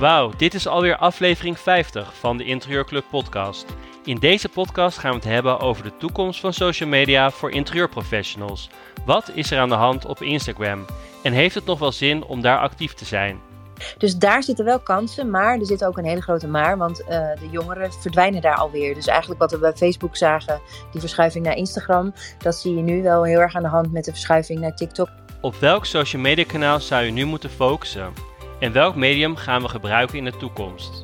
Wauw, dit is alweer aflevering 50 van de Interieurclub podcast. In deze podcast gaan we het hebben over de toekomst van social media voor interieurprofessionals. Wat is er aan de hand op Instagram? En heeft het nog wel zin om daar actief te zijn? Dus daar zitten wel kansen, maar er zit ook een hele grote maar, want uh, de jongeren verdwijnen daar alweer. Dus eigenlijk wat we bij Facebook zagen, die verschuiving naar Instagram, dat zie je nu wel heel erg aan de hand met de verschuiving naar TikTok. Op welk social media kanaal zou je nu moeten focussen? En welk medium gaan we gebruiken in de toekomst?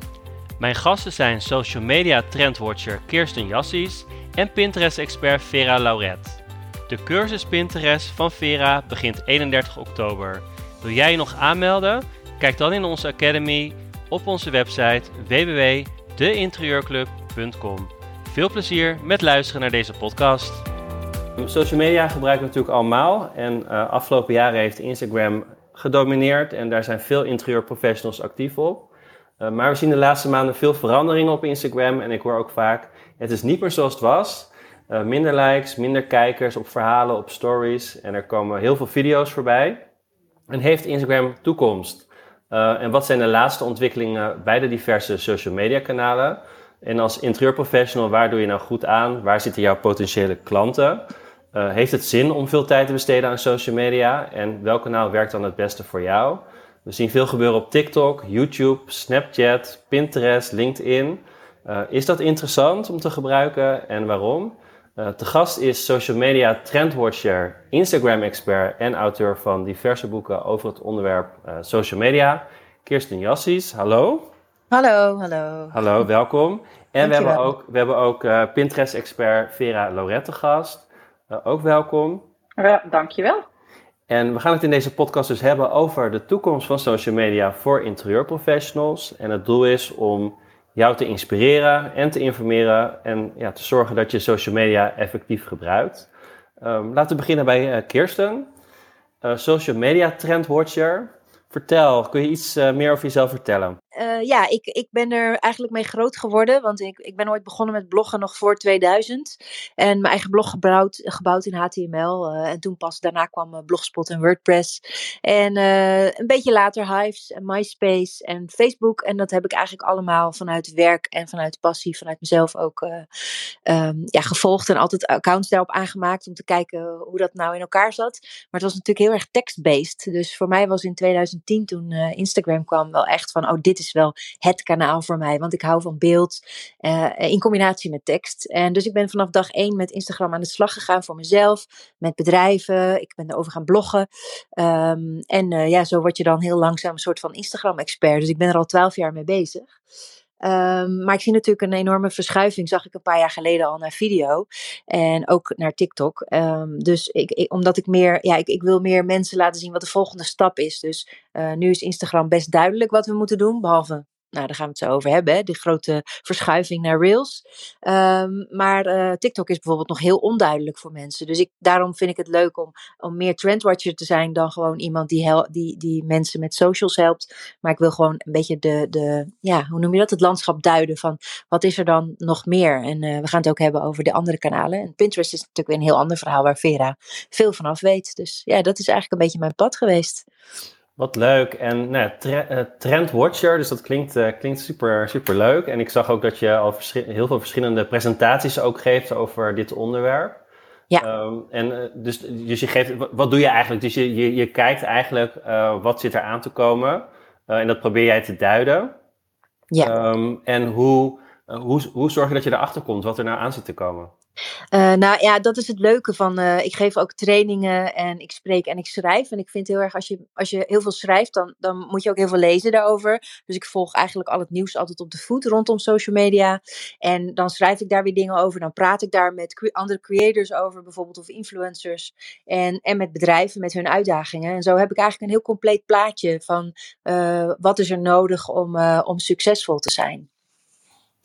Mijn gasten zijn social media trendwatcher Kirsten Jassies en Pinterest-expert Vera Lauret. De cursus Pinterest van Vera begint 31 oktober. Wil jij je nog aanmelden? Kijk dan in onze academy op onze website www.deinterieurclub.com. Veel plezier met luisteren naar deze podcast. Social media gebruiken we natuurlijk allemaal. En uh, afgelopen jaren heeft Instagram gedomineerd en daar zijn veel interieurprofessionals actief op. Uh, maar we zien de laatste maanden veel veranderingen op Instagram en ik hoor ook vaak: het is niet meer zoals het was. Uh, minder likes, minder kijkers op verhalen, op stories en er komen heel veel video's voorbij. En heeft Instagram toekomst? Uh, en wat zijn de laatste ontwikkelingen bij de diverse social media kanalen? En als interieurprofessional, waar doe je nou goed aan? Waar zitten jouw potentiële klanten? Uh, heeft het zin om veel tijd te besteden aan social media? En welk kanaal werkt dan het beste voor jou? We zien veel gebeuren op TikTok, YouTube, Snapchat, Pinterest, LinkedIn. Uh, is dat interessant om te gebruiken en waarom? Uh, te gast is social media trendwatcher, Instagram-expert en auteur van diverse boeken over het onderwerp social media, Kirsten Jassies. Hallo. Hallo, hallo. Hallo, welkom. En we hebben ook, we hebben ook Pinterest-expert Vera Lorette gast. Ook welkom. Ja, dankjewel. En we gaan het in deze podcast dus hebben over de toekomst van social media voor interieurprofessionals. En het doel is om jou te inspireren en te informeren en ja, te zorgen dat je social media effectief gebruikt. Um, laten we beginnen bij uh, Kirsten, uh, social media trendwatcher. Vertel, kun je iets uh, meer over jezelf vertellen? Uh, ja, ik, ik ben er eigenlijk mee groot geworden. Want ik, ik ben ooit begonnen met bloggen nog voor 2000. En mijn eigen blog gebouwd, gebouwd in HTML. Uh, en toen pas daarna kwam Blogspot en WordPress. En een beetje later Hives en MySpace en Facebook. En dat heb ik eigenlijk allemaal vanuit werk en vanuit passie, vanuit mezelf ook um, ja, gevolgd. En altijd accounts daarop aangemaakt om te kijken hoe dat nou in elkaar zat. Maar het was natuurlijk heel erg text-based. Dus voor mij was in 2010 toen Instagram kwam wel echt van, oh dit is wel het kanaal voor mij. Want ik hou van beeld uh, in combinatie met tekst. En dus ik ben vanaf dag één met Instagram aan de slag gegaan voor mezelf. Met bedrijven. Ik ben erover gaan bloggen. Um, en uh, ja, zo word je dan heel langzaam een soort van Instagram-expert. Dus ik ben er al twaalf jaar mee bezig. Um, maar ik zie natuurlijk een enorme verschuiving, zag ik een paar jaar geleden al naar video en ook naar TikTok. Um, dus ik, omdat ik meer, ja, ik, ik wil meer mensen laten zien wat de volgende stap is. Dus uh, nu is Instagram best duidelijk wat we moeten doen, behalve nou, daar gaan we het zo over hebben, hè, die grote verschuiving naar Rails. Um, maar uh, TikTok is bijvoorbeeld nog heel onduidelijk voor mensen. Dus ik, daarom vind ik het leuk om, om meer trendwatcher te zijn dan gewoon iemand die, hel, die, die mensen met socials helpt. Maar ik wil gewoon een beetje de, de, ja, hoe noem je dat, het landschap duiden van wat is er dan nog meer. En uh, we gaan het ook hebben over de andere kanalen. En Pinterest is natuurlijk weer een heel ander verhaal waar Vera veel van af weet. Dus ja, dat is eigenlijk een beetje mijn pad geweest. Wat leuk. En nou, tre Trendwatcher, dus dat klinkt, uh, klinkt super, super leuk. En ik zag ook dat je al heel veel verschillende presentaties ook geeft over dit onderwerp. Ja. Um, en uh, dus, dus je geeft, wat doe je eigenlijk? Dus je, je, je kijkt eigenlijk uh, wat zit er aan te komen. en dat probeer jij te duiden. Ja. Um, en hoe, hoe, hoe zorg je dat je erachter komt wat er nou aan zit te komen? Uh, nou ja, dat is het leuke van. Uh, ik geef ook trainingen en ik spreek en ik schrijf. En ik vind heel erg, als je, als je heel veel schrijft, dan, dan moet je ook heel veel lezen daarover. Dus ik volg eigenlijk al het nieuws altijd op de voet rondom social media. En dan schrijf ik daar weer dingen over. Dan praat ik daar met andere creators over, bijvoorbeeld, of influencers. En, en met bedrijven, met hun uitdagingen. En zo heb ik eigenlijk een heel compleet plaatje van uh, wat is er nodig om, om succesvol te zijn.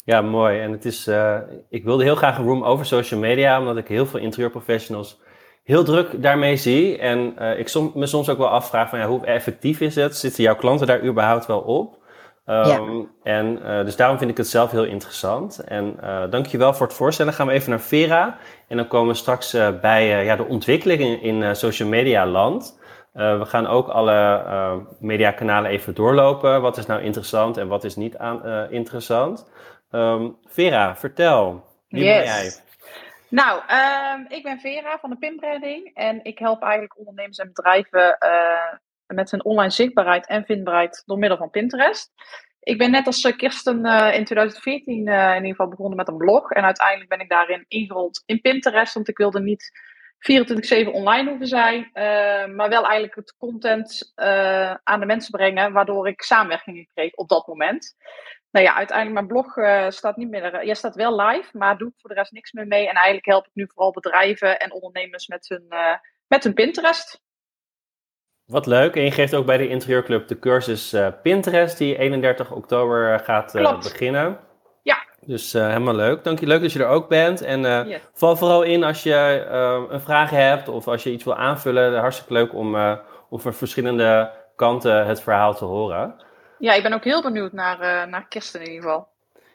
Ja, mooi. En het is, uh, ik wilde heel graag een room over social media, omdat ik heel veel interieurprofessionals heel druk daarmee zie. En uh, ik som, me soms ook wel afvraag van ja, hoe effectief is het? Zitten jouw klanten daar überhaupt wel op? Um, ja. En uh, dus daarom vind ik het zelf heel interessant. En uh, dankjewel voor het voorstellen. gaan we even naar Vera. En dan komen we straks bij ja, de ontwikkelingen in social media land. we gaan ook alle mediakanalen even doorlopen. Wat is nou interessant en wat is niet aan, interessant? Ehm, Vera, vertel. Wie ben jij? Nou, ehm, ik ben Vera van de Pinbranding en ik help eigenlijk ondernemers en bedrijven uh, met hun online zichtbaarheid en vindbaarheid door middel van Pinterest. Ik ben net als eh, Kirsten uh, in 2014 in ieder geval begonnen met een blog en uiteindelijk ben ik daarin ingerold in Pinterest, want ik wilde niet 24/7 online hoeven zijn, maar wel eigenlijk het content aan de mensen brengen, waardoor ik samenwerkingen kreeg op dat moment nou ja, uiteindelijk mijn blog uh, staat niet meer. Uh, ja, staat wel live, maar doe ik voor de rest niks meer mee. En eigenlijk help ik nu vooral bedrijven en ondernemers met hun, uh, met hun Pinterest. Wat leuk. En je geeft ook bij de Interieurclub de cursus Pinterest, die 31 oktober gaat beginnen. Ja. Dus helemaal leuk. Dank je. Leuk dat je er ook bent. En yes. val vooral in als je een vraag hebt of als je iets wil aanvullen. Hartstikke leuk om, om van verschillende kanten het verhaal te horen. Ja, ik ben ook heel benieuwd naar, uh, naar Kirsten in ieder geval.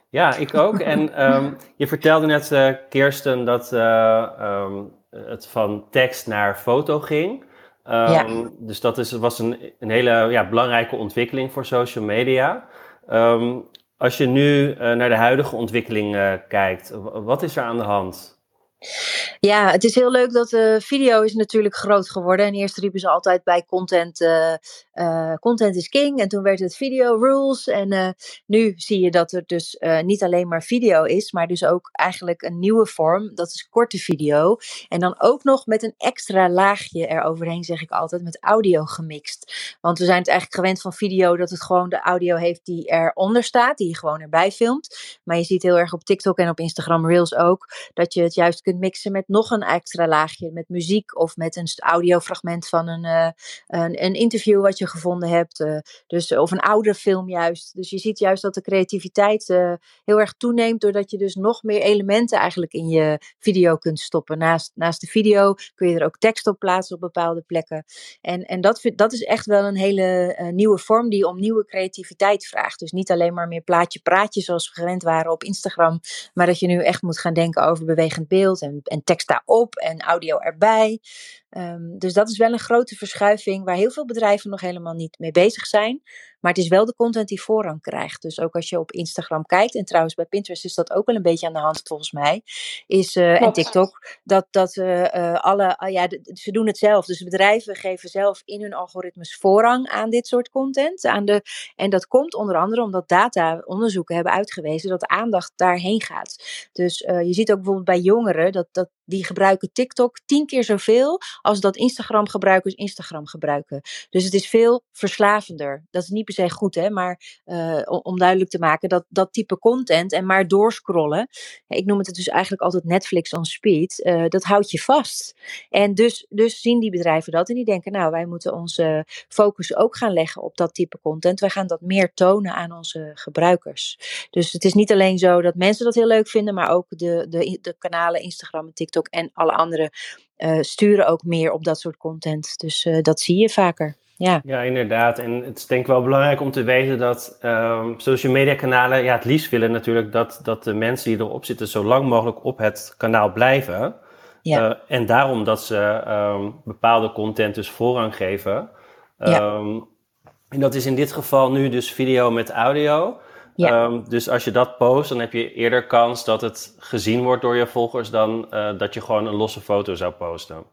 Ja, ik ook. en um, je vertelde net, uh, Kirsten, dat uh, um, het van tekst naar foto ging. Um, ja. Dus dat is, was een, een hele ja, belangrijke ontwikkeling voor social media. als je nu naar de huidige ontwikkeling kijkt, wat is er aan de hand? Ja, het is heel leuk dat uh, video is natuurlijk groot geworden. En eerst riepen ze altijd bij content, uh, uh, content is king. En toen werd het video rules. En nu zie je dat er dus niet alleen maar video is, maar dus ook eigenlijk een nieuwe vorm. Dat is korte video. En dan ook nog met een extra laagje eroverheen, zeg ik altijd, met audio gemixt. Want we zijn het eigenlijk gewend van video dat het gewoon de audio heeft die eronder staat, die je gewoon erbij filmt. Maar je ziet heel erg op TikTok en op Instagram Reels ook, dat je het juist kunt mixen met nog een extra laagje, met muziek of met een audiofragment van een, een, een, interview wat je gevonden hebt. Uh, dus, of een oude film juist. Dus je ziet juist dat de creativiteit uh, heel erg toeneemt, doordat je dus nog meer elementen eigenlijk in je video kunt stoppen. Naast, naast de video kun je er ook tekst op plaatsen op bepaalde plekken. En, en dat, dat is echt wel een hele nieuwe vorm die om nieuwe creativiteit vraagt. Dus niet alleen maar meer plaatje praatje zoals we gewend waren op Instagram, maar dat je nu echt moet gaan denken over bewegend beeld en, en tekst daarop en audio erbij. Um, dus dat is wel een grote verschuiving waar heel veel bedrijven nog helemaal niet mee bezig zijn. Maar het is wel de content die voorrang krijgt. Dus ook als je op Instagram kijkt, en trouwens bij Pinterest is dat ook wel een beetje aan de hand volgens mij, is, uh, en TikTok, dat, dat uh, uh, alle, ah ja, ze doen het zelf. Dus bedrijven geven zelf in hun algoritmes voorrang aan dit soort content. Aan de, en dat komt onder andere omdat data-onderzoeken hebben uitgewezen dat de aandacht daarheen gaat. Dus je ziet ook bijvoorbeeld bij jongeren dat, dat die gebruiken TikTok tien keer zoveel als dat Instagram-gebruikers Instagram gebruiken. Dus het is veel verslavender. Dat is niet se goed, hè, maar uh, om duidelijk te maken dat dat type content en maar doorscrollen, ik noem het dus eigenlijk altijd Netflix on speed, uh, dat houdt je vast. En dus, dus zien die bedrijven dat en die denken, nou, wij moeten onze focus ook gaan leggen op dat type content. Wij gaan dat meer tonen aan onze gebruikers. Dus het is niet alleen zo dat mensen dat heel leuk vinden, maar ook de, de, de kanalen Instagram en TikTok en alle andere uh, sturen ook meer op dat soort content. Dus dat zie je vaker. Ja. ja, inderdaad. En het is denk ik wel belangrijk om te weten dat um, social media kanalen, ja, het liefst willen natuurlijk dat, dat de mensen die erop zitten zo lang mogelijk op het kanaal blijven. Ja. Uh, en daarom dat ze um, bepaalde content dus voorrang geven. Ja. Um, en dat is in dit geval nu dus video met audio. Ja. Dus als je dat post, dan heb je eerder kans dat het gezien wordt door je volgers dan uh, dat je gewoon een losse foto zou posten.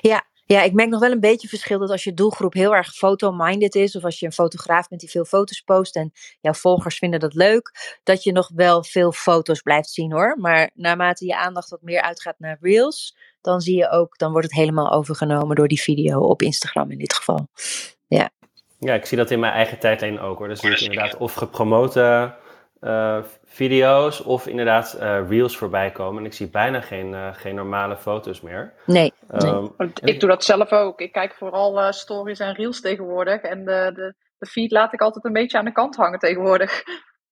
Ja, ja, ik merk nog wel een beetje verschil dat als je doelgroep heel erg foto-minded is, of als je een fotograaf bent die veel foto's post en jouw volgers vinden dat leuk, dat je nog wel veel foto's blijft zien hoor. Maar naarmate je aandacht wat meer uitgaat naar reels, dan zie je ook, dan wordt het helemaal overgenomen door die video op Instagram in dit geval. Ja. Ja, ik zie dat in mijn eigen tijdlijn ook hoor. Dus ik inderdaad of gepromote uh, video's of inderdaad uh, reels voorbij komen. En ik zie bijna geen, uh, geen normale foto's meer. Nee. Um, Ik doe dat zelf ook. Ik kijk vooral stories en reels tegenwoordig. En de, de, de feed laat ik altijd een beetje aan de kant hangen tegenwoordig.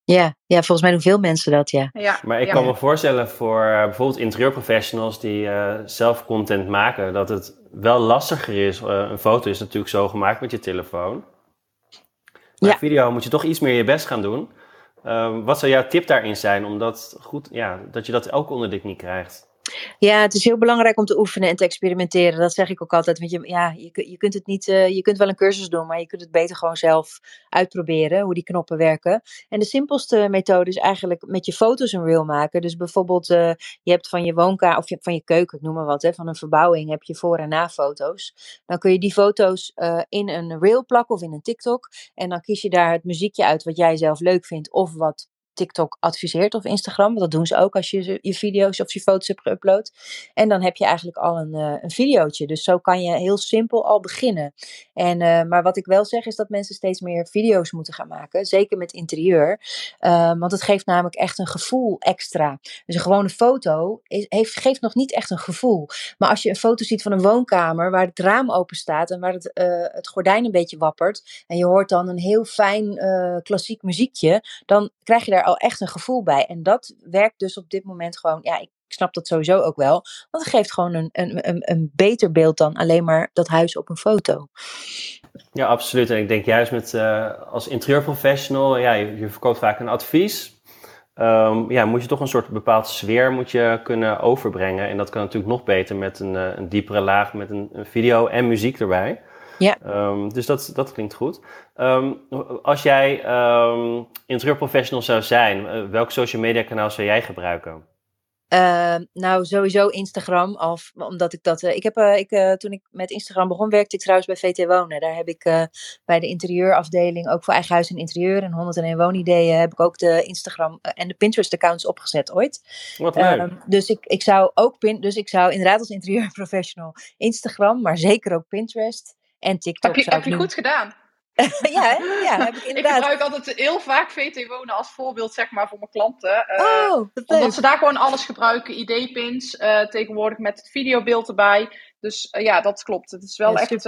Ja, ja, volgens mij doen veel mensen dat, ja. ja maar ik ja. kan me voorstellen voor bijvoorbeeld interieurprofessionals die zelf content maken, dat het wel lastiger is. een foto is natuurlijk zo gemaakt met je telefoon. Maar ja. video moet je toch iets meer je best gaan doen. Um, wat zou jouw tip daarin zijn, omdat goed, ja, dat je dat ook onder de knie krijgt? Ja, het is heel belangrijk om te oefenen en te experimenteren. Dat zeg ik ook altijd. Want je, ja, je, je kunt het niet, uh, je kunt wel een cursus doen, maar je kunt het beter gewoon zelf uitproberen hoe die knoppen werken. En de simpelste methode is eigenlijk met je foto's een reel maken. Dus bijvoorbeeld, uh, je hebt van je woonkamer of van je keuken, ik noem maar wat, hè, van een verbouwing heb je voor- en na foto's. Dan kun je die foto's uh, in een reel plakken of in een TikTok. En dan kies je daar het muziekje uit wat jij zelf leuk vindt of wat TikTok adviseert of Instagram. Dat doen ze ook als je je video's of je foto's hebt geüpload. En dan heb je eigenlijk al een, uh, een videootje. Dus zo kan je heel simpel al beginnen. En, uh, maar wat ik wel zeg is dat mensen steeds meer video's moeten gaan maken. Zeker met interieur. Uh, want het geeft namelijk echt een gevoel extra. Dus een gewone foto heeft, geeft nog niet echt een gevoel. Maar als je een foto ziet van een woonkamer waar het raam open staat en waar het, het gordijn een beetje wappert. En je hoort dan een heel fijn klassiek muziekje. Dan krijg je daar echt een gevoel bij. En dat werkt dus op dit moment gewoon, ja, ik snap dat sowieso ook wel. Want het geeft gewoon een, een, een, beter beeld dan alleen maar dat huis op een foto. Ja, absoluut. En ik denk juist met uh, als interieurprofessional, ja, je, verkoopt vaak een advies. Um, ja, moet je toch een soort bepaald sfeer moet je kunnen overbrengen. En dat kan natuurlijk nog beter met een, uh, een diepere laag, met een, een video en muziek erbij. Ja. Um, dus dat, dat klinkt goed. Um, als jij um, interieurprofessional zou zijn, uh, welk social media kanaal zou jij gebruiken? Uh, nou, sowieso Instagram. Of, omdat ik dat. Uh, ik heb, uh, ik, toen ik met Instagram begon, werkte ik trouwens bij VT Wonen. Daar heb ik bij de interieurafdeling, ook voor eigen huis en interieur en 101 woonideeën, heb ik ook de Instagram en de Pinterest-accounts opgezet ooit. Wat leuk. dus, ik, ik zou ook pin, dus ik zou inderdaad als interieurprofessional Instagram, maar zeker ook Pinterest en TikTok. Heb je, heb je goed gedaan? ja, hè? ja, heb ik inderdaad. Ik gebruik altijd heel vaak VT Wonen als voorbeeld, zeg maar, voor mijn klanten. Uh, oh, dat omdat ze daar gewoon alles gebruiken. ID-pins, uh, tegenwoordig met het videobeeld erbij. Dus uh, ja, dat klopt. Het is wel Ja, echt,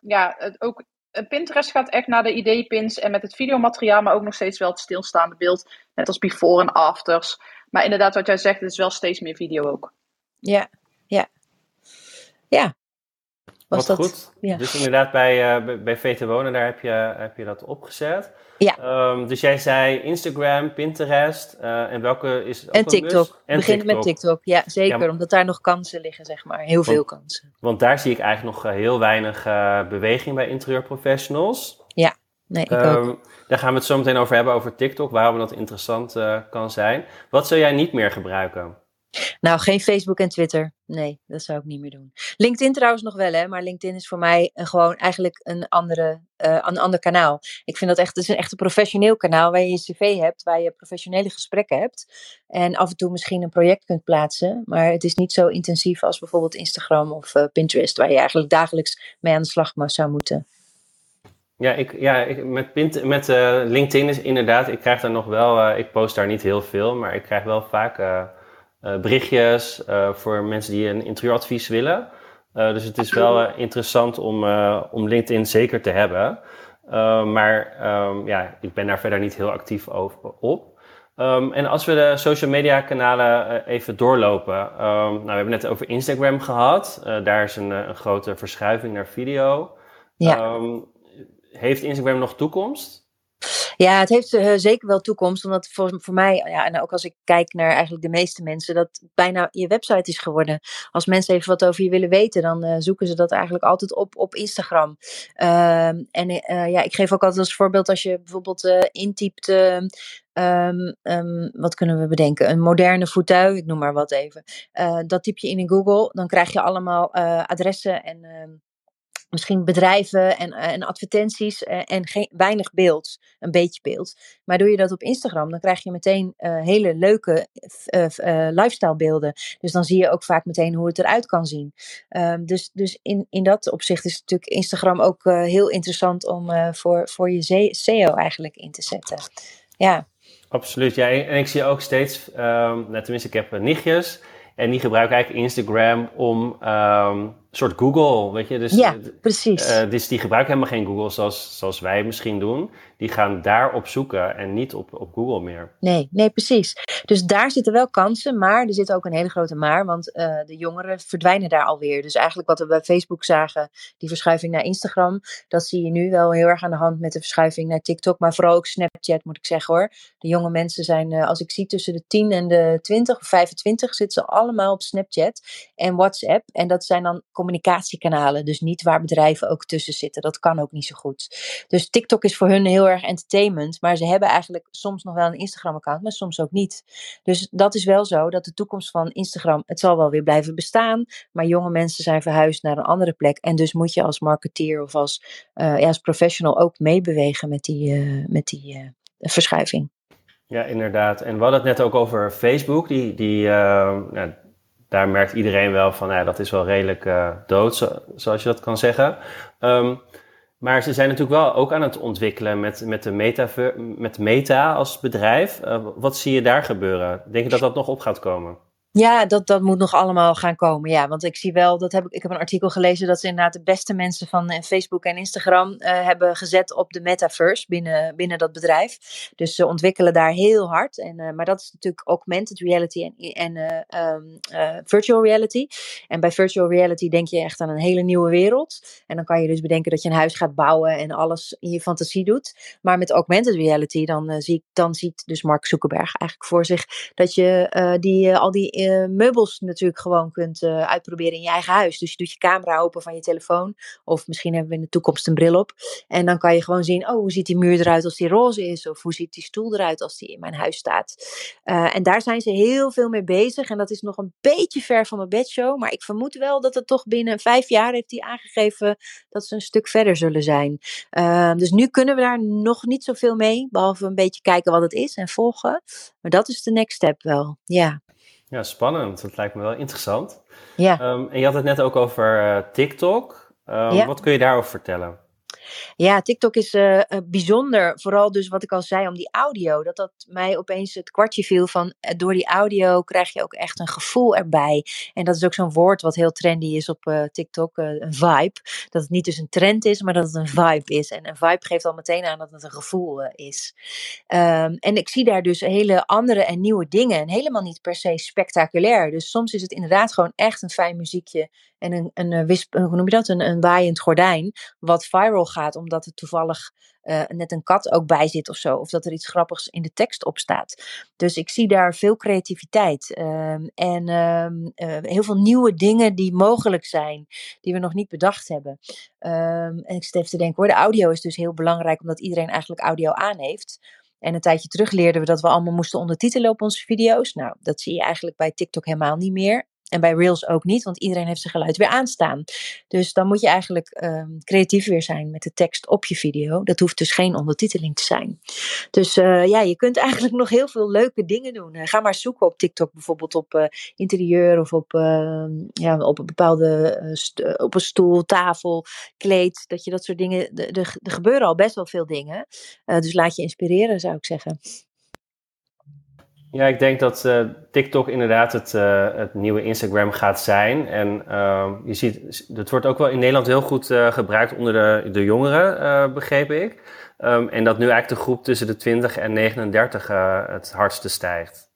ja, het, ook Pinterest gaat echt naar de ID-pins en met het videomateriaal, maar ook nog steeds wel het stilstaande beeld. Net als before en afters. Maar inderdaad, wat jij zegt, het is wel steeds meer video ook. Ja, ja. Ja. Was Wat dat, goed. Ja. Dus inderdaad, bij, uh, bij, VT Wonen, daar heb je, heb je dat opgezet. Ja. Um, dus jij zei Instagram, Pinterest uh, en welke is ook En TikTok. En Begin met TikTok. Ja, zeker. Ja. Omdat daar nog kansen liggen, zeg maar. Heel veel kansen. Want daar zie ik eigenlijk nog uh, heel weinig uh, beweging bij interieurprofessionals. Nee, ik Um, ook. daar gaan we het zo meteen over hebben, over TikTok, waarom dat interessant kan zijn. Wat zou jij niet meer gebruiken? Nou, geen Facebook en Twitter. Nee, dat zou ik niet meer doen. LinkedIn trouwens nog wel, hè. Maar LinkedIn is voor mij gewoon eigenlijk een, andere, uh, een ander kanaal. Ik vind dat echt, het is een echt een professioneel kanaal waar je je cv hebt, waar je professionele gesprekken hebt. En af en toe misschien een project kunt plaatsen. Maar het is niet zo intensief als bijvoorbeeld Instagram of uh, Pinterest, waar je eigenlijk dagelijks mee aan de slag zou moeten. Ja, ik, ja ik, met, met uh, LinkedIn is inderdaad, ik krijg daar nog wel, ik post daar niet heel veel, maar ik krijg wel vaak berichtjes voor mensen die een interieuradvies willen. dus het is wel interessant om, om LinkedIn zeker te hebben. maar um, ja, ik ben daar verder niet heel actief over, op. Um, en als we de social media kanalen even doorlopen. Um, nou, we hebben het over Instagram gehad. daar is een, een grote verschuiving naar video. Ja heeft Instagram nog toekomst? Ja, het heeft uh, zeker wel toekomst. Omdat voor, voor mij, ja, en ook als ik kijk naar eigenlijk de meeste mensen, dat bijna je website is geworden. Als mensen even wat over je willen weten, dan uh, zoeken ze dat eigenlijk altijd op op Instagram. Uh, en uh, ja, ik geef ook altijd als voorbeeld als je bijvoorbeeld intypt. Um, um, wat kunnen we bedenken? Een moderne fauteuil, ik noem maar wat even. Dat typ je in in Google, dan krijg je allemaal adressen en misschien bedrijven en, en advertenties en, en geen, weinig beeld, een beetje beeld. Maar doe je dat op Instagram, dan krijg je meteen uh, hele leuke uh, lifestyle beelden. Dus dan zie je ook vaak meteen hoe het eruit kan zien. Um, dus dus in, in dat opzicht is natuurlijk Instagram ook heel interessant om voor, voor je SEO eigenlijk in te zetten. Ja. Absoluut, ja. En ik zie ook steeds, um, nou, tenminste ik heb nichtjes... En die gebruiken eigenlijk Instagram om um, soort Google, weet je. Dus, ja, precies. Uh, dus die gebruiken helemaal geen Google zoals, zoals wij misschien doen. Die gaan daar op zoeken en niet op, op Google meer. Nee, nee, precies. Dus daar zitten wel kansen, maar er zit ook een hele grote maar, want uh, de jongeren verdwijnen daar alweer. Dus eigenlijk wat we bij Facebook zagen, die verschuiving naar Instagram, dat zie je nu wel heel erg aan de hand met de verschuiving naar TikTok, maar vooral ook Snapchat moet ik zeggen hoor. De jonge mensen zijn, uh, als ik zie tussen de 10 en de 20 of 25, zitten ze allemaal op Snapchat en WhatsApp. En dat zijn dan communicatiekanalen. Dus niet waar bedrijven ook tussen zitten. Dat kan ook niet zo goed. Dus TikTok is voor hun heel erg entertainment. Maar ze hebben eigenlijk soms nog wel een Instagram-account, maar soms ook niet. Dus dat is wel zo dat de toekomst van Instagram, het zal wel weer blijven bestaan. Maar jonge mensen zijn verhuisd naar een andere plek. En dus moet je als marketeer of als, uh, ja, als professional ook meebewegen met die, uh, met die uh, verschuiving. Ja, inderdaad. En we hadden het net ook over Facebook. Die, die, nou, daar merkt iedereen wel van, ja, dat is wel redelijk uh, dood, zo, zoals je dat kan zeggen. Um, maar ze zijn natuurlijk wel ook aan het ontwikkelen met, met, de, meta, met Meta als bedrijf. Uh, wat zie je daar gebeuren? Denk je dat dat nog op gaat komen? Ja, dat, dat moet nog allemaal gaan komen. Ja, want ik zie wel, dat heb ik, ik heb een artikel gelezen dat ze inderdaad de beste mensen van eh, Facebook en Instagram uh, hebben gezet op de metaverse binnen, binnen dat bedrijf. Dus ze ontwikkelen daar heel hard. En, uh, maar dat is natuurlijk augmented reality en, en um, virtual reality. En bij virtual reality denk je echt aan een hele nieuwe wereld. En dan kan je dus bedenken dat je een huis gaat bouwen en alles in je fantasie doet. Maar met augmented reality, dan, zie, dan ziet dus Mark Zuckerberg eigenlijk voor zich dat je die, al die meubels natuurlijk gewoon kunt uh, uitproberen in je eigen huis. Dus je doet je camera open van je telefoon. Of misschien hebben we in de toekomst een bril op. En dan kan je gewoon zien, oh, hoe ziet die muur eruit als die roze is? Of hoe ziet die stoel eruit als die in mijn huis staat? Uh, en daar zijn ze heel veel mee bezig. En dat is nog een beetje ver van mijn bedshow. Maar ik vermoed wel dat het toch binnen vijf jaar heeft hij aangegeven dat ze een stuk verder zullen zijn. dus nu kunnen we daar nog niet zoveel mee. Behalve een beetje kijken wat het is en volgen. Maar dat is de next step wel, ja. Ja, spannend. Dat lijkt me wel interessant. Ja. Um, en je had het net ook over uh, TikTok. Um, ja. Wat kun je daarover vertellen? Ja, TikTok is uh, bijzonder. Vooral dus wat ik al zei om die audio. Dat dat mij opeens het kwartje viel van uh, door die audio krijg je ook echt een gevoel erbij. En dat is ook zo'n woord wat heel trendy is op TikTok, een vibe. Dat het niet dus een trend is, maar dat het een vibe is. En een vibe geeft al meteen aan dat het een gevoel is. Um, en ik zie daar dus hele andere en nieuwe dingen. En helemaal niet per se spectaculair. Dus soms is het inderdaad gewoon echt een fijn muziekje en een, een, wisp, hoe noem je dat? Een, een waaiend gordijn, wat viral gaat, omdat er toevallig uh, net een kat ook bij zit of zo. Of dat er iets grappigs in de tekst op staat. Dus ik zie daar veel creativiteit. Um, en uh, heel veel nieuwe dingen die mogelijk zijn, die we nog niet bedacht hebben. Um, en ik zit even te denken hoor, de audio is dus heel belangrijk, omdat iedereen eigenlijk audio aan heeft. En een tijdje terug leerden we dat we allemaal moesten ondertitelen op onze video's. Nou, dat zie je eigenlijk bij TikTok helemaal niet meer. En bij Reels ook niet, want iedereen heeft zijn geluid weer aanstaan. Dus dan moet je eigenlijk um, creatief weer zijn met de tekst op je video. Dat hoeft dus geen ondertiteling te zijn. Dus uh, ja, je kunt eigenlijk nog heel veel leuke dingen doen. Uh, ga maar zoeken op TikTok bijvoorbeeld op uh, interieur of op, ehm, ja, op een bepaalde op een stoel, tafel, kleed. Dat je dat soort dingen. Er gebeuren al best wel veel dingen. dus laat je inspireren, zou ik zeggen. Ja, ik denk dat uh, TikTok inderdaad het, uh, het, nieuwe Instagram gaat zijn. En uh, je ziet, het wordt ook wel in Nederland heel goed uh, gebruikt onder de, de jongeren, begreep ik. Um, en dat nu eigenlijk de groep tussen de 20 en 39 het hardste stijgt.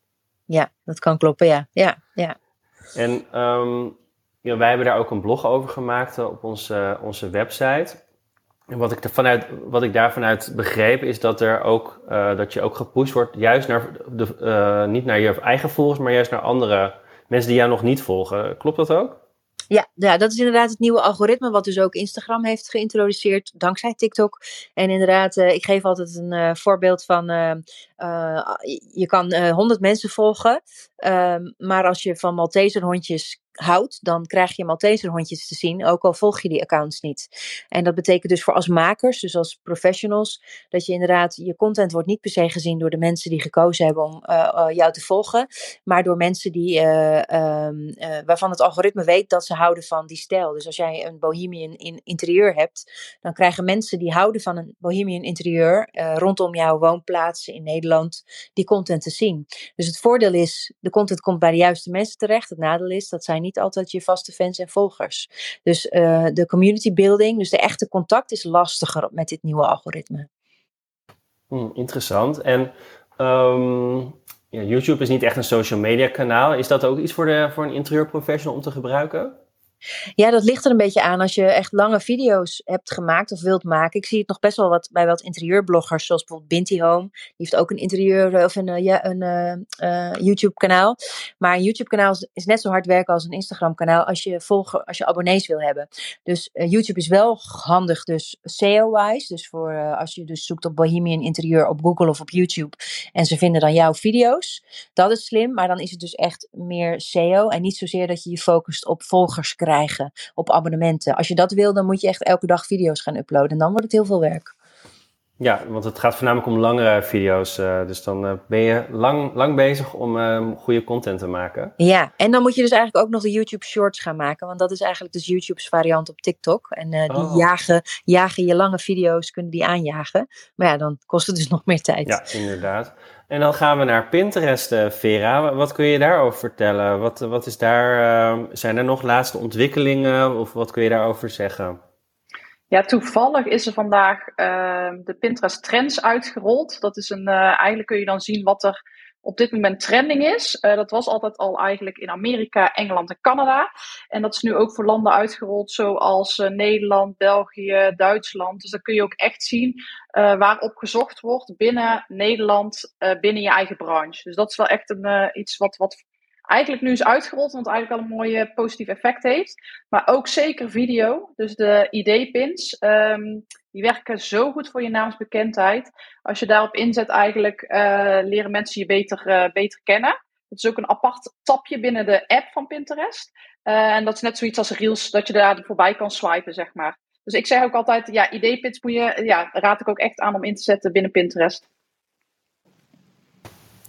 Ja, dat kan kloppen, ja. ja, ja. En um, ja, wij hebben daar ook een blog over gemaakt op onze, onze website. Wat ik, vanuit, wat ik daarvanuit begreep is dat, er ook, uh, dat je ook gepusht wordt, juist naar de, uh, niet naar je eigen volgers, maar juist naar andere mensen die jou nog niet volgen. Klopt dat ook? Ja, ja, dat is inderdaad het nieuwe algoritme, wat dus ook Instagram heeft geïntroduceerd, dankzij TikTok. En inderdaad, uh, ik geef altijd een voorbeeld van, je kan 100 mensen volgen, ehm, maar als je van Malteser hondjes houdt, dan krijg je Malteserhondjes te zien, ook al volg je die accounts niet. En dat betekent dus voor als makers, dus als professionals, dat je inderdaad, je content wordt niet per se gezien door de mensen die gekozen hebben om uh, uh, jou te volgen, maar door mensen die, uh, um, waarvan het algoritme weet dat ze houden van die stijl. Dus als jij een bohemian in interieur hebt, dan krijgen mensen die houden van een bohemian interieur rondom jouw woonplaats in Nederland die content te zien. Dus het voordeel is, de content komt bij de juiste mensen terecht. Het nadeel is dat zij niet niet altijd je vaste fans en volgers. Dus uh, de community building, dus de echte contact, is lastiger met dit nieuwe algoritme. Hmm, interessant. En um, ja, YouTube is niet echt een social media kanaal. Is dat ook iets voor, de, voor een interieurprofessional om te gebruiken? Ja, dat ligt er een beetje aan als je echt lange video's hebt gemaakt of wilt maken. Ik zie het nog best wel wat bij wat interieurbloggers, zoals bijvoorbeeld Binty Home. Die heeft ook een interieur eh, of een, eh, een uh, YouTube-kanaal. Maar een YouTube-kanaal is, net zo hard werken als een Instagram-kanaal als je volger, als je abonnees wil hebben. Dus YouTube is wel handig, dus SEO-wise. Dus voor als je dus zoekt op Bohemian Interieur op Google of op YouTube en ze vinden dan jouw video's. Dat is slim, maar dan is het dus echt meer SEO en niet zozeer dat je je focust op volgers krijgen krijgen op abonnementen. Als je dat wil, dan moet je echt elke dag video's gaan uploaden. En dan wordt het heel veel werk. Ja, want het gaat voornamelijk om langere video's. Uh, dus dan uh, ben je lang, lang bezig om uh, goede content te maken. Ja, en dan moet je dus eigenlijk ook nog de YouTube Shorts gaan maken. Want dat is eigenlijk dus YouTube's variant op TikTok. En die oh. jagen, jagen je lange video's, kunnen die aanjagen. Maar ja, dan kost het dus nog meer tijd. Ja, inderdaad. En dan gaan we naar Pinterest, Vera. Wat kun je daarover vertellen? Wat, wat is daar, zijn er nog laatste ontwikkelingen? Of wat kun je daarover zeggen? Ja, toevallig is er vandaag uh, de Pinterest Trends uitgerold. Dat is een, uh, eigenlijk kun je dan zien wat er op dit moment trending is. Uh, dat was altijd al eigenlijk in Amerika, Engeland en Canada. En dat is nu ook voor landen uitgerold zoals uh, Nederland, België, Duitsland. Dus dan kun je ook echt zien uh, waarop gezocht wordt binnen Nederland, binnen je eigen branche. Dus dat is wel echt een, iets wat, wat eigenlijk nu is uitgerold, want het eigenlijk al een mooi eh, positief effect heeft. Maar ook zeker video, dus de ID-pins, um, die werken zo goed voor je naamsbekendheid. Als je daarop inzet eigenlijk, uh, leren mensen je beter, uh, beter kennen. Het is ook een apart tapje binnen de app van Pinterest. Uh, en dat is net zoiets als Reels, dat je daar voorbij kan swipen, zeg maar. Dus ik zeg ook altijd, ja, ID-pins moet je, ja, raad ik ook echt aan om in te zetten binnen Pinterest.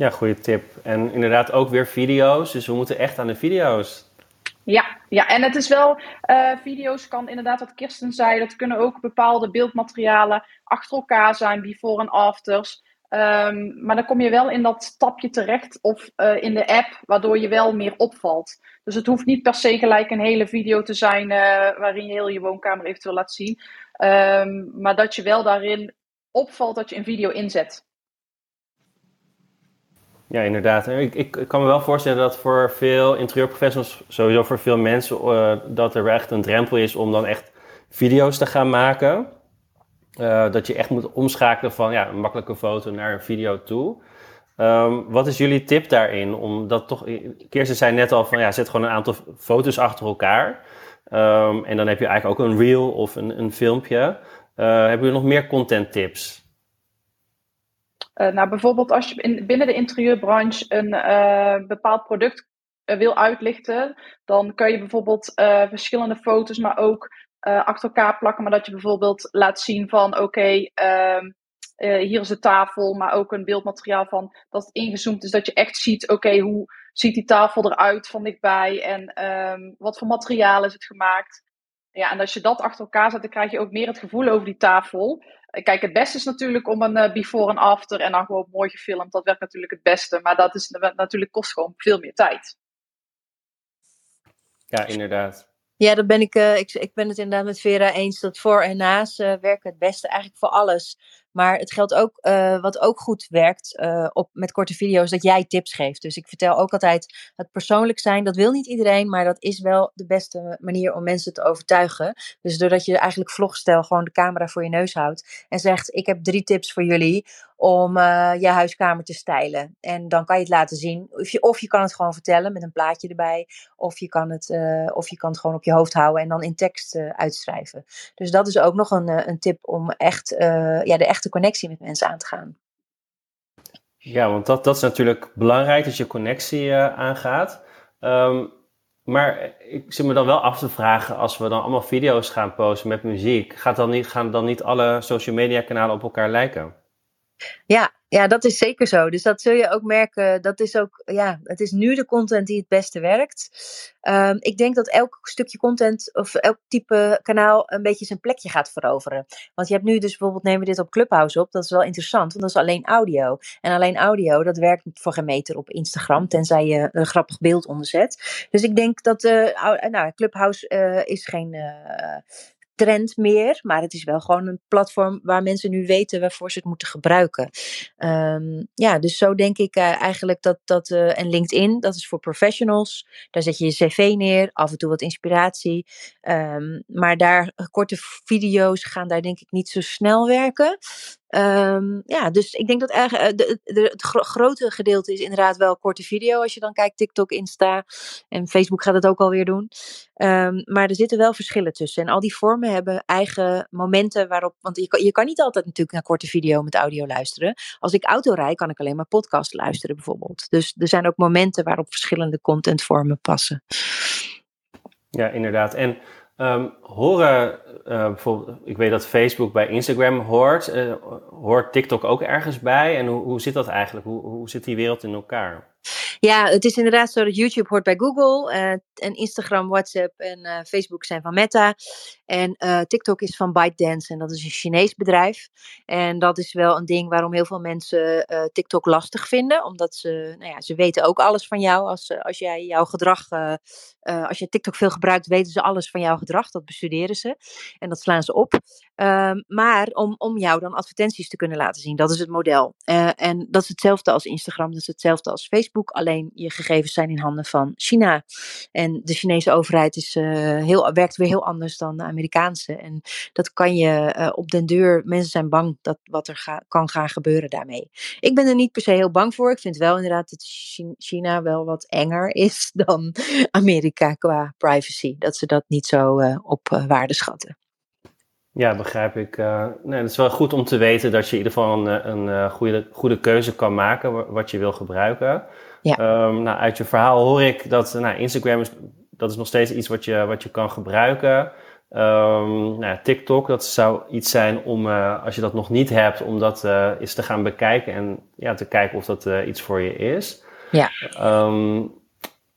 Ja, goede tip. En inderdaad ook weer video's. Dus we moeten echt aan de video's. Ja, ja, en het is wel, uh, video's kan inderdaad, wat Kirsten zei, dat kunnen ook bepaalde beeldmaterialen achter elkaar zijn, before en afters. Um, maar dan kom je wel in dat tapje terecht of uh, in de app, waardoor je wel meer opvalt. Dus het hoeft niet per se gelijk een hele video te zijn uh, waarin je heel je woonkamer eventueel laat zien. Um, maar dat je wel daarin opvalt dat je een video inzet. Ja, inderdaad. Ik, ik, kan me wel voorstellen dat voor veel interieurprofessionals, sowieso voor veel mensen, uh, dat er echt een drempel is om dan echt video's te gaan maken. Uh, dat je echt moet omschakelen van ja, een makkelijke foto naar een video toe. Um, wat is jullie tip daarin? Om dat toch, Kirsten zei net al van ja, zet gewoon een aantal foto's achter elkaar. Um, en dan heb je eigenlijk ook een reel of een, een filmpje. Hebben jullie nog meer content tips? Uh, nou, bijvoorbeeld als je in, binnen de interieurbranche een uh, bepaald product uh, wil uitlichten, dan kun je bijvoorbeeld verschillende foto's, maar ook achter elkaar plakken, maar dat je bijvoorbeeld laat zien van oké, ehm, hier is de tafel, maar ook een beeldmateriaal van dat ingezoomd is, dat je echt ziet, oké, hoe ziet die tafel eruit van dichtbij? En um, wat voor materiaal is het gemaakt. Ja, en als je dat achter elkaar zet, dan krijg je ook meer het gevoel over die tafel. Kijk, het beste is natuurlijk om een uh, before en after en dan gewoon mooi gefilmd. Dat werkt natuurlijk het beste. Maar dat is natuurlijk kost gewoon veel meer tijd. Ja, inderdaad. Ja, dat ben ik, uh, ik, ik ben het inderdaad met Vera eens dat voor en naast uh, werken het beste eigenlijk voor alles. Maar het geldt ook, uh, wat ook goed werkt uh, op, met korte video's, dat jij tips geeft. Dus ik vertel ook altijd, het persoonlijk zijn, dat wil niet iedereen, maar dat is wel de beste manier om mensen te overtuigen. Dus doordat je eigenlijk vlogstijl gewoon de camera voor je neus houdt en zegt, ik heb drie tips voor jullie om uh, je huiskamer te stijlen. En dan kan je het laten zien. Of je, of je kan het gewoon vertellen met een plaatje erbij. Of je kan het, uh, of je kan het gewoon op je hoofd houden en dan in tekst uh, uitschrijven. Dus dat is ook nog een, een tip om echt, ja, de echte connectie met mensen aan te gaan. Ja, want dat, dat is natuurlijk belangrijk dat je connectie aangaat. Um, maar ik zit me dan wel af te vragen, als we dan allemaal video's gaan posten met muziek, gaat dan niet, gaan dan niet alle social media kanalen op elkaar lijken? Ja, Ja, dat is zeker zo. Dus dat zul je ook merken. Dat is ook, ja, het is nu de content die het beste werkt. Ehm, ik denk dat elk stukje content of elk type kanaal een beetje zijn plekje gaat veroveren. Want je hebt nu dus bijvoorbeeld, nemen we dit op Clubhouse op. Dat is wel interessant, want dat is alleen audio. En alleen audio, dat werkt voor geen meter op Instagram, tenzij je een grappig beeld onderzet. Dus ik denk dat, uh, nou, Clubhouse uh, is geen uh, trend meer. Maar het is wel gewoon een platform waar mensen nu weten waarvoor ze het moeten gebruiken. Um, ja, dus zo denk ik uh, eigenlijk dat dat. Uh, en LinkedIn, dat is voor professionals. Daar zet je je cv neer, af en toe wat inspiratie. Um, maar daar korte video's gaan daar denk ik niet zo snel werken. Um, ja, dus ik denk dat de, de, het gro grote gedeelte is inderdaad wel korte video. Als je dan kijkt, TikTok, Insta en Facebook gaat het ook alweer doen. Um, maar er zitten wel verschillen tussen. En al die vormen hebben eigen momenten waarop. Want je kan, je kan niet altijd natuurlijk naar korte video met audio luisteren. Als ik auto rijd, kan ik alleen maar podcast luisteren, bijvoorbeeld. Dus er zijn ook momenten waarop verschillende contentvormen passen. Ja, inderdaad. En Um, horen uh, bijvoorbeeld, ik weet dat Facebook bij Instagram hoort. Uh, hoort TikTok ook ergens bij? En hoe, hoe zit dat eigenlijk? Hoe, hoe zit die wereld in elkaar? Ja, het is inderdaad zo dat YouTube hoort bij Google. Uh, en Instagram, WhatsApp en uh, Facebook zijn van Meta. En uh, TikTok is van ByteDance en dat is een Chinees bedrijf. En dat is wel een ding waarom heel veel mensen TikTok lastig vinden. Omdat ze, nou ja, ze weten ook alles van jou. Als, als jij jouw gedrag, als je TikTok veel gebruikt, weten ze alles van jouw gedrag. Dat bestuderen ze. En dat slaan ze op. Um, maar om, om jou dan advertenties te kunnen laten zien. Dat is het model. en dat is hetzelfde als Instagram. Dat is hetzelfde als Facebook. Alleen je gegevens zijn in handen van China. En de Chinese overheid is, uh, heel, werkt weer heel anders dan de Amerikaanse. En dat kan je uh, op den deur. Mensen zijn bang dat wat er kan gaan gebeuren daarmee. Ik ben er niet per se heel bang voor. Ik vind wel inderdaad dat China wel wat enger is dan Amerika qua privacy. Dat ze dat niet zo uh, op waarde schatten. Ja, begrijp ik. Uh, nee, het is wel goed om te weten dat je in ieder geval een, een goede, goede keuze kan maken wat je wil gebruiken. Ja. Um, nou, uit je verhaal hoor ik dat nou, Instagram is, dat is nog steeds iets wat je, wat je kan gebruiken. Um, nou, TikTok, dat zou iets zijn om, uh, als je dat nog niet hebt, om dat uh, eens te gaan bekijken en ja, te kijken of dat iets voor je is. Ja. Um,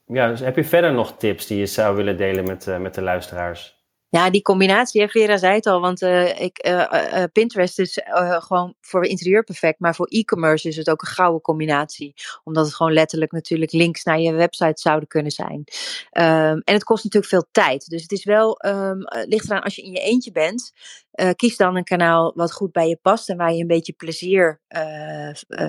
ja, dus heb je verder nog tips die je zou willen delen met, met de luisteraars? Ja, die combinatie, Vera zei het al, want uh, ik, uh, uh, Pinterest is gewoon voor interieur perfect, maar voor e-commerce is het ook een gouden combinatie. Omdat het gewoon letterlijk natuurlijk links naar je website zouden kunnen zijn. Um, en het kost natuurlijk veel tijd. Dus het is wel, um, ligt eraan als je in je eentje bent, kies dan een kanaal wat goed bij je past en waar je een beetje plezier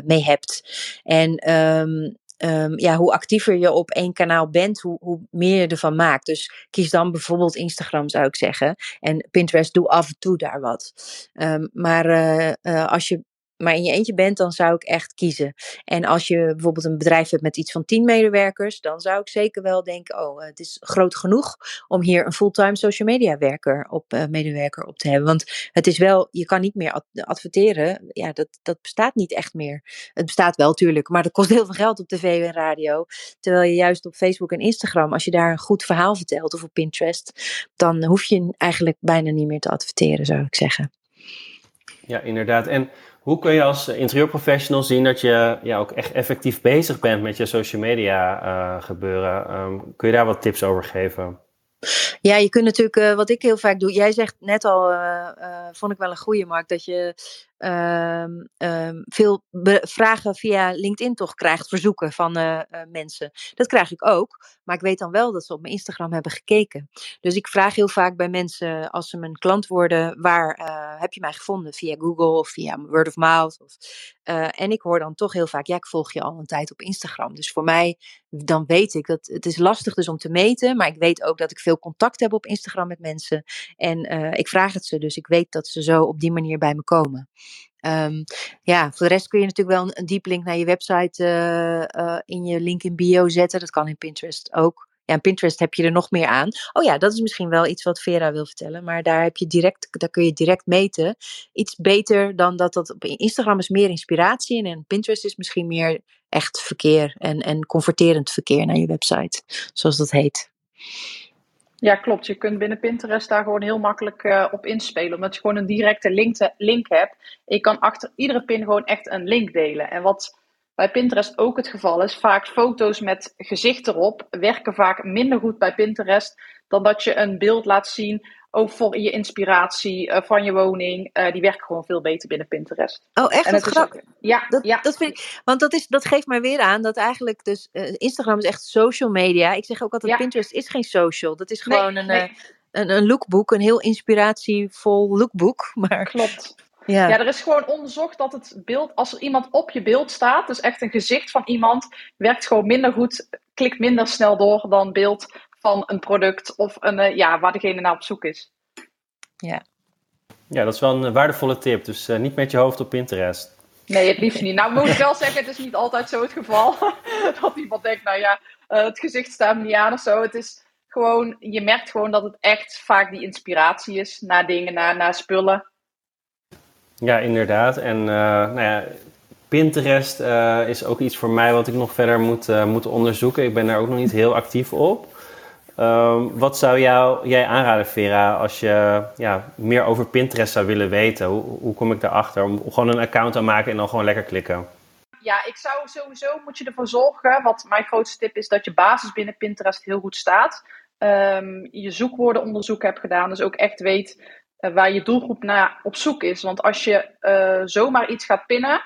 mee hebt. En um, um, ja, hoe actiever je op één kanaal bent, hoe, hoe meer je ervan maakt. Dus kies dan bijvoorbeeld Instagram, zou ik zeggen. En Pinterest, doe af en toe daar wat. Um, maar uh, uh, als je maar in je eentje bent, dan zou ik echt kiezen. En als je bijvoorbeeld een bedrijf hebt met iets van 10 medewerkers, dan zou ik zeker wel denken: oh, het is groot genoeg om hier een fulltime social media werker op, uh, medewerker op te hebben. Want het is wel, je kan niet meer adverteren. Ja, dat, dat bestaat niet echt meer. Het bestaat wel, tuurlijk, maar dat kost heel veel geld op tv en radio. Terwijl je juist op Facebook en Instagram, als je daar een goed verhaal vertelt of op Pinterest, dan hoef je eigenlijk bijna niet meer te adverteren, zou ik zeggen. Ja, inderdaad. En hoe kun je als interieurprofessional zien dat je ja, ook echt effectief bezig bent met je social media uh, gebeuren? Um, kun je daar wat tips over geven? Ja, je kunt natuurlijk, uh, wat ik heel vaak doe. Jij zegt net al, vond ik wel een goede markt, dat je um, um, veel vragen via LinkedIn toch krijgt, verzoeken van mensen. Dat krijg ik ook, maar ik weet dan wel dat ze op mijn Instagram hebben gekeken. Dus ik vraag heel vaak bij mensen, als ze mijn klant worden, waar uh, heb je mij gevonden? Via Google of via word of mouth? Of, en ik hoor dan toch heel vaak, ja, ik volg je al een tijd op Instagram. Dus voor mij, dan weet ik dat het is lastig dus om te meten, maar ik weet ook dat ik veel contact heb op Instagram met mensen. En ik vraag het ze, dus ik weet dat ze zo op die manier bij me komen. Um, ja, voor de rest kun je natuurlijk wel een, diep link naar je website uh, uh, in je link in bio zetten. Dat kan in Pinterest ook. Ja, in Pinterest heb je er nog meer aan. Oh ja, dat is misschien wel iets wat Vera wil vertellen. Maar daar, heb je direct, daar kun je direct meten. Iets beter dan dat dat op Instagram is meer inspiratie. En in Pinterest is misschien meer echt verkeer en, en converterend verkeer naar je website. Zoals dat heet. Ja, klopt. Je kunt binnen Pinterest daar gewoon heel makkelijk uh, op inspelen. Omdat je gewoon een directe link, link hebt. Je kan achter iedere pin gewoon echt een link delen. En wat bij Pinterest ook het geval is, vaak foto's met gezicht erop werken vaak minder goed bij Pinterest dan dat je een beeld laat zien ook voor je inspiratie uh, van je woning. Uh, die werken gewoon veel beter binnen Pinterest. Oh, echt? En dat is, ja, dat, ja. Dat vind ik, want dat, is, dat geeft mij weer aan dat eigenlijk dus uh, Instagram is echt social media. Ik zeg ook altijd ja. Pinterest is geen social. Dat is gewoon nee, een, nee. een, een lookbook, een heel inspiratievol lookbook. Maar, Klopt. Ja. ja, er is gewoon onderzocht dat het beeld, als er iemand op je beeld staat, dus echt een gezicht van iemand, werkt gewoon minder goed, klikt minder snel door dan beeld van een product of een, uh, ja, waar degene naar op zoek is. Ja. Ja, dat is wel een waardevolle tip. Dus uh, niet met je hoofd op Pinterest. Nee, het liefst niet. Nou, moet ik wel zeggen, het is niet altijd zo het geval. dat iemand denkt, nou ja, uh, het gezicht staat me niet aan of zo. Het is gewoon, je merkt gewoon dat het echt vaak die inspiratie is naar dingen, naar, naar spullen. Ja, inderdaad. En uh, nou ja, Pinterest uh, is ook iets voor mij wat ik nog verder moet, uh, moet onderzoeken. Ik ben daar ook nog niet heel actief op. Um, wat zou jou, jij aanraden, Vera, als je ja, meer over Pinterest zou willen weten? Hoe, hoe kom ik daarachter? Om gewoon een account aan maken en dan gewoon lekker klikken. Ja, ik zou sowieso moet je ervoor zorgen. Wat mijn grootste tip is dat je basis binnen Pinterest heel goed staat. Um, je zoekwoordenonderzoek hebt gedaan, dus ook echt weet uh, waar je doelgroep naar op zoek is. Want als je uh, zomaar iets gaat pinnen,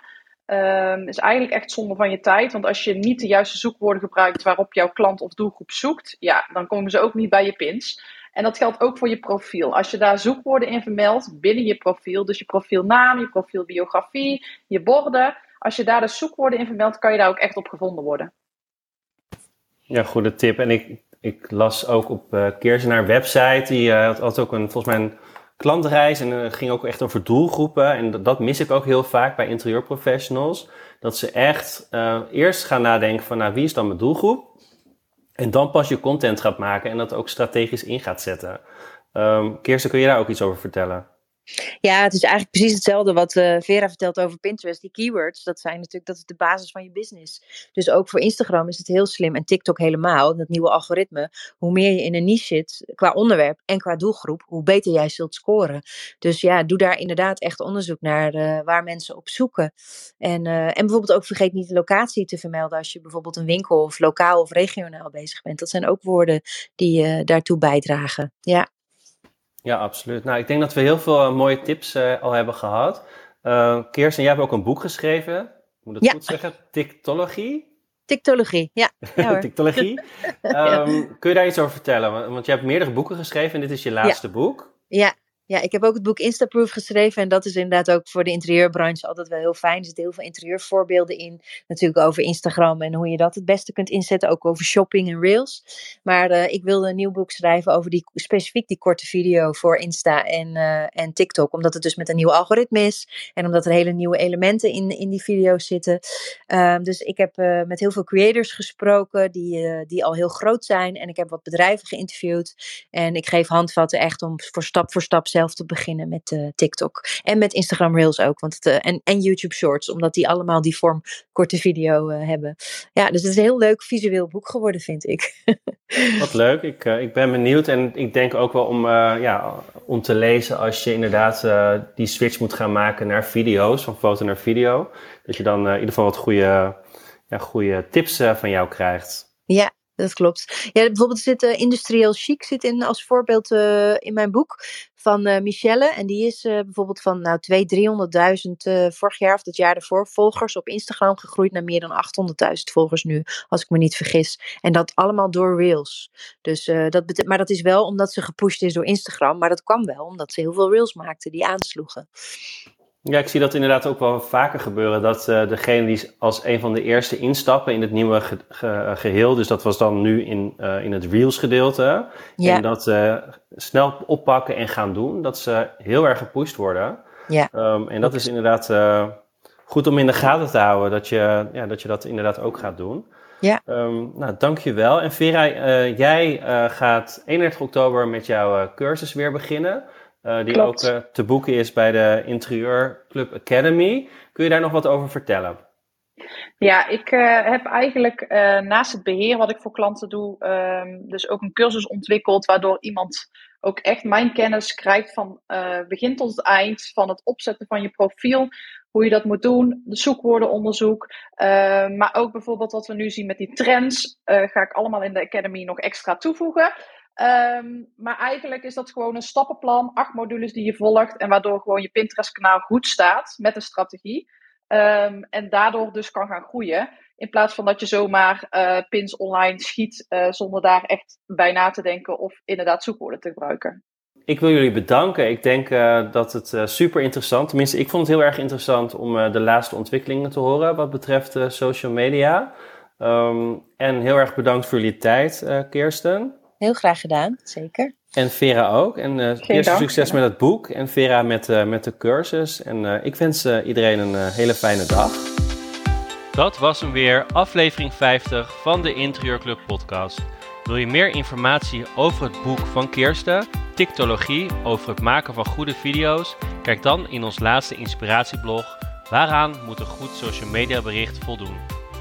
um, is eigenlijk echt zonde van je tijd. Want als je niet de juiste zoekwoorden gebruikt waarop jouw klant of doelgroep zoekt, ja, dan komen ze ook niet bij je pins. En dat geldt ook voor je profiel. Als je daar zoekwoorden in vermeldt binnen je profiel, dus je profielnaam, je profielbiografie, je borden. Als je daar de zoekwoorden in vermeldt, kan je daar ook echt op gevonden worden. Ja, goede tip. En ik, ik las ook op uh, Keersenaar website, die uh, had, ook een, volgens mij klantreis en het ging ook echt over doelgroepen. En dat, mis ik ook heel vaak bij interieurprofessionals. Dat ze echt uh, eerst gaan nadenken van nou, wie is dan mijn doelgroep? En dan pas je content gaat maken en dat ook strategisch in gaat zetten. Um, Kirsten, kun je daar ook iets over vertellen? Ja, het is eigenlijk precies hetzelfde wat uh, Vera vertelt over Pinterest. Die keywords, dat zijn natuurlijk dat is de basis van je business. Dus ook voor Instagram is het heel slim en TikTok helemaal. Dat nieuwe algoritme. Hoe meer je in een niche zit qua onderwerp en qua doelgroep, hoe beter jij zult scoren. Dus ja, doe daar inderdaad echt onderzoek naar uh, waar mensen op zoeken. En, uh, en bijvoorbeeld ook vergeet niet de locatie te vermelden als je bijvoorbeeld een winkel of lokaal of regionaal bezig bent. Dat zijn ook woorden die daartoe bijdragen. Ja. Ja, absoluut. Nou, ik denk dat we heel veel uh, mooie tips uh, al hebben gehad. Uh, Kirsten, jij hebt ook een boek geschreven. Ik moet het ja. goed zeggen? Tiktologie? Tiktologie, ja. ja Tiktologie. Um, ja. Kun je daar iets over vertellen? Want, want je hebt meerdere boeken geschreven en dit is je laatste ja. boek. Ja, ja, ik heb ook het boek Instaproof geschreven. En dat is inderdaad ook voor de interieurbranche altijd wel heel fijn. Er zitten heel veel interieurvoorbeelden in. Natuurlijk over Instagram en hoe je dat het beste kunt inzetten. Ook over shopping en reels. Maar uh, ik wilde een nieuw boek schrijven over die, specifiek die korte video voor Insta en, uh, en TikTok. Omdat het dus met een nieuw algoritme is. En omdat er hele nieuwe elementen in, in die video's zitten. Uh, dus ik heb uh, met heel veel creators gesproken die, die al heel groot zijn. En ik heb wat bedrijven geïnterviewd. En ik geef handvatten echt om voor stap voor stap zelf te beginnen met uh, TikTok. En met Instagram Reels ook. Want het, uh, en, en YouTube Shorts, omdat die allemaal die vorm korte video uh, hebben. Ja, dus het is een heel leuk visueel boek geworden, vind ik. Wat leuk. Ik, ik ben benieuwd. En ik denk ook wel om, ja, om te lezen als je inderdaad die switch moet gaan maken naar video's, van foto naar video. Dat je dan in ieder geval wat goede, ja, goede tips van jou krijgt. Ja, dat klopt. Ja, bijvoorbeeld zit uh, Industrieel Chic zit in als voorbeeld uh, in mijn boek van uh, Michelle. En die is bijvoorbeeld van nou 200.000, 300.000 vorig jaar of het jaar ervoor volgers op Instagram gegroeid naar meer dan 800.000 volgers nu, als ik me niet vergis. En dat allemaal door Reels. Dus, dat maar dat is wel omdat ze gepusht is door Instagram. Maar dat kwam wel omdat ze heel veel Reels maakte die aansloegen. Ja, ik zie dat inderdaad ook wel vaker gebeuren. Dat uh, degene die als een van de eerste instappen in het nieuwe ge ge geheel, dus dat was dan nu in, uh, in het Reels gedeelte, ja. en dat uh, snel oppakken en gaan doen, dat ze heel erg gepusht worden. Ja. Um, en dat is inderdaad goed om in de gaten te houden, dat je, ja, dat, je dat inderdaad ook gaat doen. Ja. Um, nou, dankjewel. En Vera, jij gaat 31 oktober met jouw cursus weer beginnen. Uh, die Klopt. ook uh, te boeken is bij de Interieur Club Academy. Kun je daar nog wat over vertellen? Ja, ik uh, heb eigenlijk uh, naast het beheer wat ik voor klanten doe, um, dus ook een cursus ontwikkeld waardoor iemand ook echt mijn kennis krijgt van uh, begin tot het eind, van het opzetten van je profiel, hoe je dat moet doen, de zoekwoordenonderzoek, maar ook bijvoorbeeld wat we nu zien met die trends, ga ik allemaal in de Academy nog extra toevoegen. Um, maar eigenlijk is dat gewoon een stappenplan, acht modules die je volgt en waardoor gewoon je Pinterest-kanaal goed staat met een strategie. Um, en daardoor dus kan gaan groeien. In plaats van dat je zomaar uh, pins online schiet uh, zonder daar echt bij na te denken of inderdaad zoekwoorden te gebruiken. Ik wil jullie bedanken. Ik denk uh, dat het super interessant, tenminste ik vond het heel erg interessant om de laatste ontwikkelingen te horen wat betreft social media. Um, en heel erg bedankt voor jullie tijd, Kirsten. Heel graag gedaan, zeker. En Vera ook. En uh, eerst succes met het boek en Vera met, uh, met de cursus. En uh, ik wens iedereen een hele fijne dag. Dat was hem weer, aflevering 50 van de Interieurclub podcast. Wil je meer informatie over het boek van Kirsten, Tiktologie, over het maken van goede video's? Kijk dan in ons laatste inspiratieblog, waaraan moet een goed social media bericht voldoen.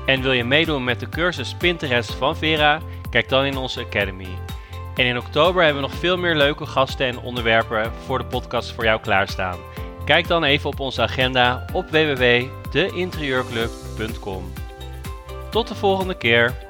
En wil je meedoen met de cursus Pinterest van Vera? Kijk dan in onze Academy. En in oktober hebben we nog veel meer leuke gasten en onderwerpen voor de podcast voor jou klaarstaan. Kijk dan even op onze agenda op www.deinterieurclub.com. Tot de volgende keer.